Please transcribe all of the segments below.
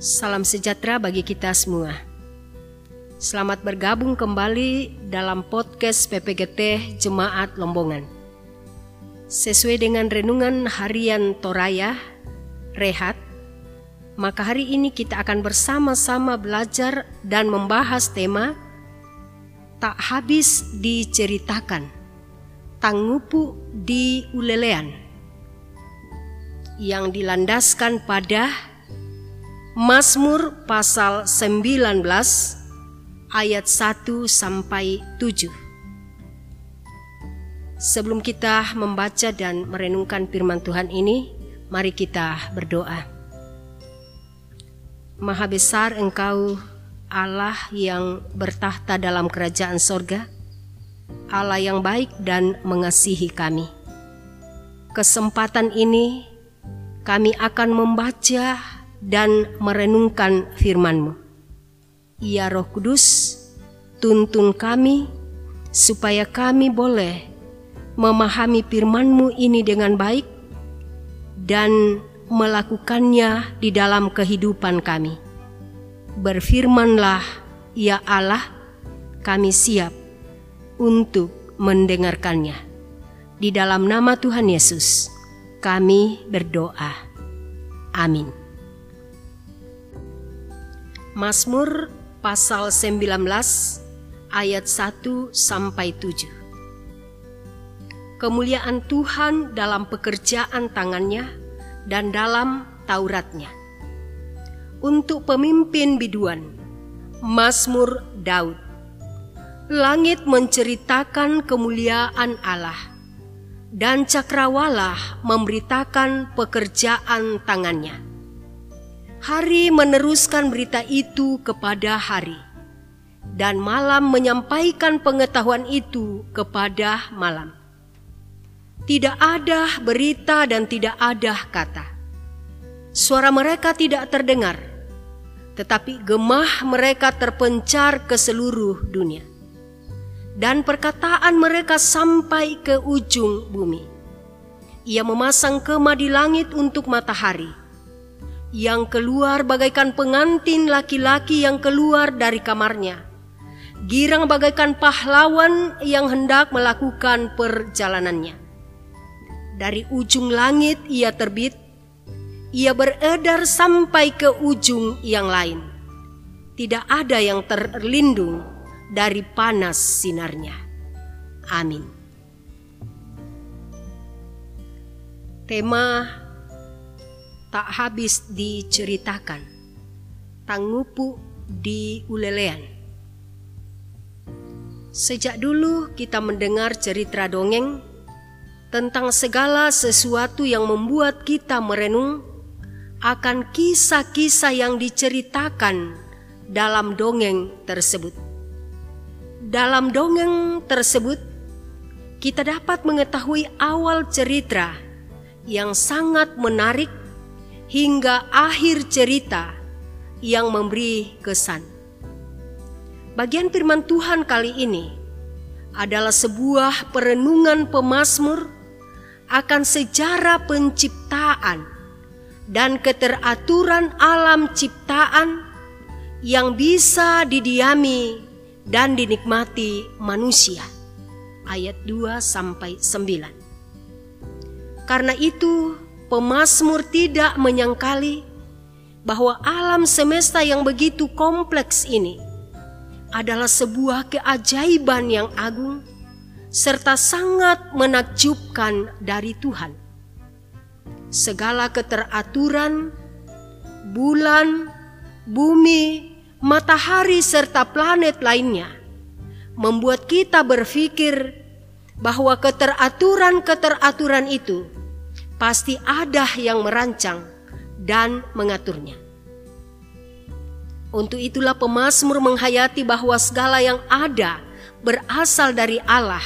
Salam sejahtera bagi kita semua. Selamat bergabung kembali dalam podcast PPGT Jemaat Lombongan. Sesuai dengan renungan harian Toraya, Rehat, maka hari ini kita akan bersama-sama belajar dan membahas tema Tak habis diceritakan, Tangupu di Ulelean yang dilandaskan pada Mazmur pasal 19 ayat 1 sampai 7. Sebelum kita membaca dan merenungkan firman Tuhan ini, mari kita berdoa. Maha besar Engkau Allah yang bertahta dalam kerajaan sorga, Allah yang baik dan mengasihi kami. Kesempatan ini kami akan membaca dan merenungkan firman-Mu. Ya Roh Kudus, tuntun kami supaya kami boleh memahami firman-Mu ini dengan baik dan melakukannya di dalam kehidupan kami. Berfirmanlah, ya Allah, kami siap untuk mendengarkannya. Di dalam nama Tuhan Yesus, kami berdoa. Amin. Mazmur pasal 19 ayat 1 sampai 7. Kemuliaan Tuhan dalam pekerjaan tangannya dan dalam Tauratnya. Untuk pemimpin biduan, Mazmur Daud. Langit menceritakan kemuliaan Allah dan cakrawala memberitakan pekerjaan tangannya Hari meneruskan berita itu kepada hari, dan malam menyampaikan pengetahuan itu kepada malam. Tidak ada berita dan tidak ada kata. Suara mereka tidak terdengar, tetapi gemah mereka terpencar ke seluruh dunia. Dan perkataan mereka sampai ke ujung bumi. Ia memasang kemah di langit untuk matahari yang keluar bagaikan pengantin laki-laki yang keluar dari kamarnya. Girang bagaikan pahlawan yang hendak melakukan perjalanannya. Dari ujung langit ia terbit, ia beredar sampai ke ujung yang lain. Tidak ada yang terlindung dari panas sinarnya. Amin. Tema tak habis diceritakan. Tangupu di Ulelean. Sejak dulu kita mendengar cerita dongeng tentang segala sesuatu yang membuat kita merenung akan kisah-kisah yang diceritakan dalam dongeng tersebut. Dalam dongeng tersebut, kita dapat mengetahui awal cerita yang sangat menarik hingga akhir cerita yang memberi kesan. Bagian firman Tuhan kali ini adalah sebuah perenungan pemazmur akan sejarah penciptaan dan keteraturan alam ciptaan yang bisa didiami dan dinikmati manusia. Ayat 2 sampai 9. Karena itu Pemazmur tidak menyangkali bahwa alam semesta yang begitu kompleks ini adalah sebuah keajaiban yang agung serta sangat menakjubkan dari Tuhan. Segala keteraturan, bulan, bumi, matahari, serta planet lainnya membuat kita berpikir bahwa keteraturan-keteraturan itu pasti ada yang merancang dan mengaturnya. Untuk itulah pemazmur menghayati bahwa segala yang ada berasal dari Allah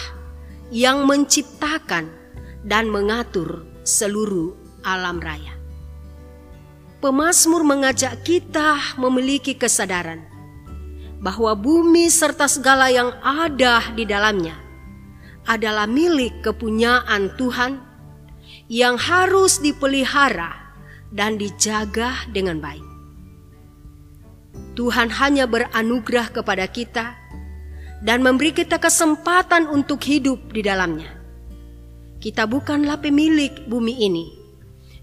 yang menciptakan dan mengatur seluruh alam raya. Pemazmur mengajak kita memiliki kesadaran bahwa bumi serta segala yang ada di dalamnya adalah milik kepunyaan Tuhan yang harus dipelihara dan dijaga dengan baik. Tuhan hanya beranugerah kepada kita dan memberi kita kesempatan untuk hidup di dalamnya. Kita bukanlah pemilik bumi ini,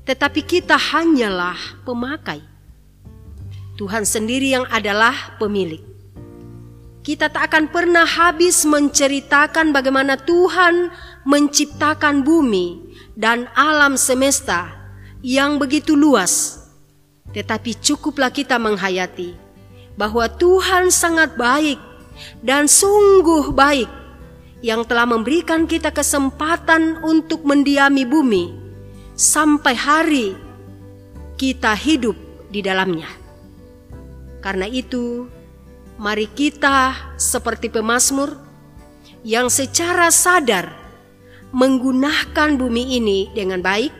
tetapi kita hanyalah pemakai. Tuhan sendiri yang adalah pemilik. Kita tak akan pernah habis menceritakan bagaimana Tuhan menciptakan bumi dan alam semesta yang begitu luas. Tetapi cukuplah kita menghayati bahwa Tuhan sangat baik dan sungguh baik yang telah memberikan kita kesempatan untuk mendiami bumi sampai hari kita hidup di dalamnya. Karena itu, mari kita seperti pemazmur yang secara sadar menggunakan bumi ini dengan baik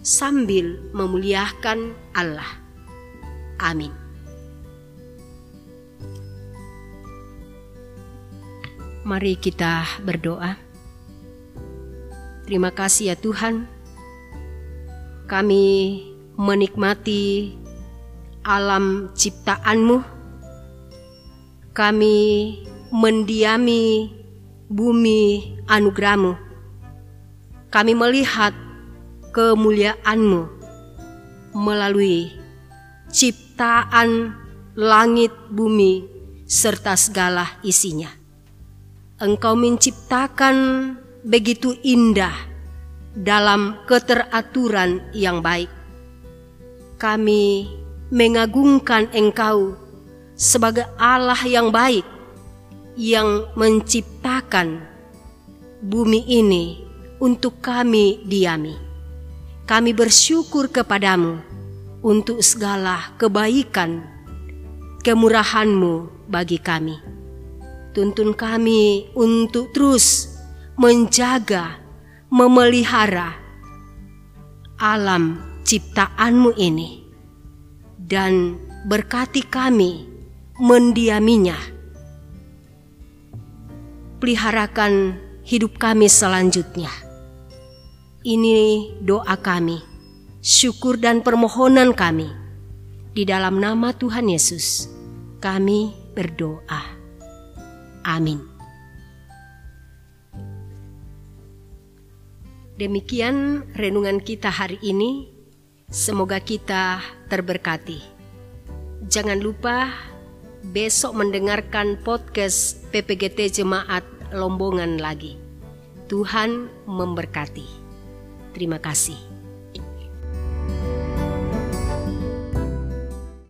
sambil memuliakan Allah. Amin. Mari kita berdoa. Terima kasih ya Tuhan. Kami menikmati alam ciptaan-Mu. Kami mendiami bumi anugerah-Mu. Kami melihat kemuliaan-Mu melalui ciptaan langit bumi serta segala isinya. Engkau menciptakan begitu indah dalam keteraturan yang baik. Kami mengagungkan Engkau sebagai Allah yang baik yang menciptakan bumi ini untuk kami diami. Kami bersyukur kepadamu untuk segala kebaikan, kemurahanmu bagi kami. Tuntun kami untuk terus menjaga, memelihara alam ciptaanmu ini. Dan berkati kami mendiaminya. Peliharakan hidup kami selanjutnya. Ini doa kami, syukur dan permohonan kami. Di dalam nama Tuhan Yesus, kami berdoa. Amin. Demikian renungan kita hari ini. Semoga kita terberkati. Jangan lupa besok mendengarkan podcast PPGT Jemaat Lombongan lagi. Tuhan memberkati. Terima kasih.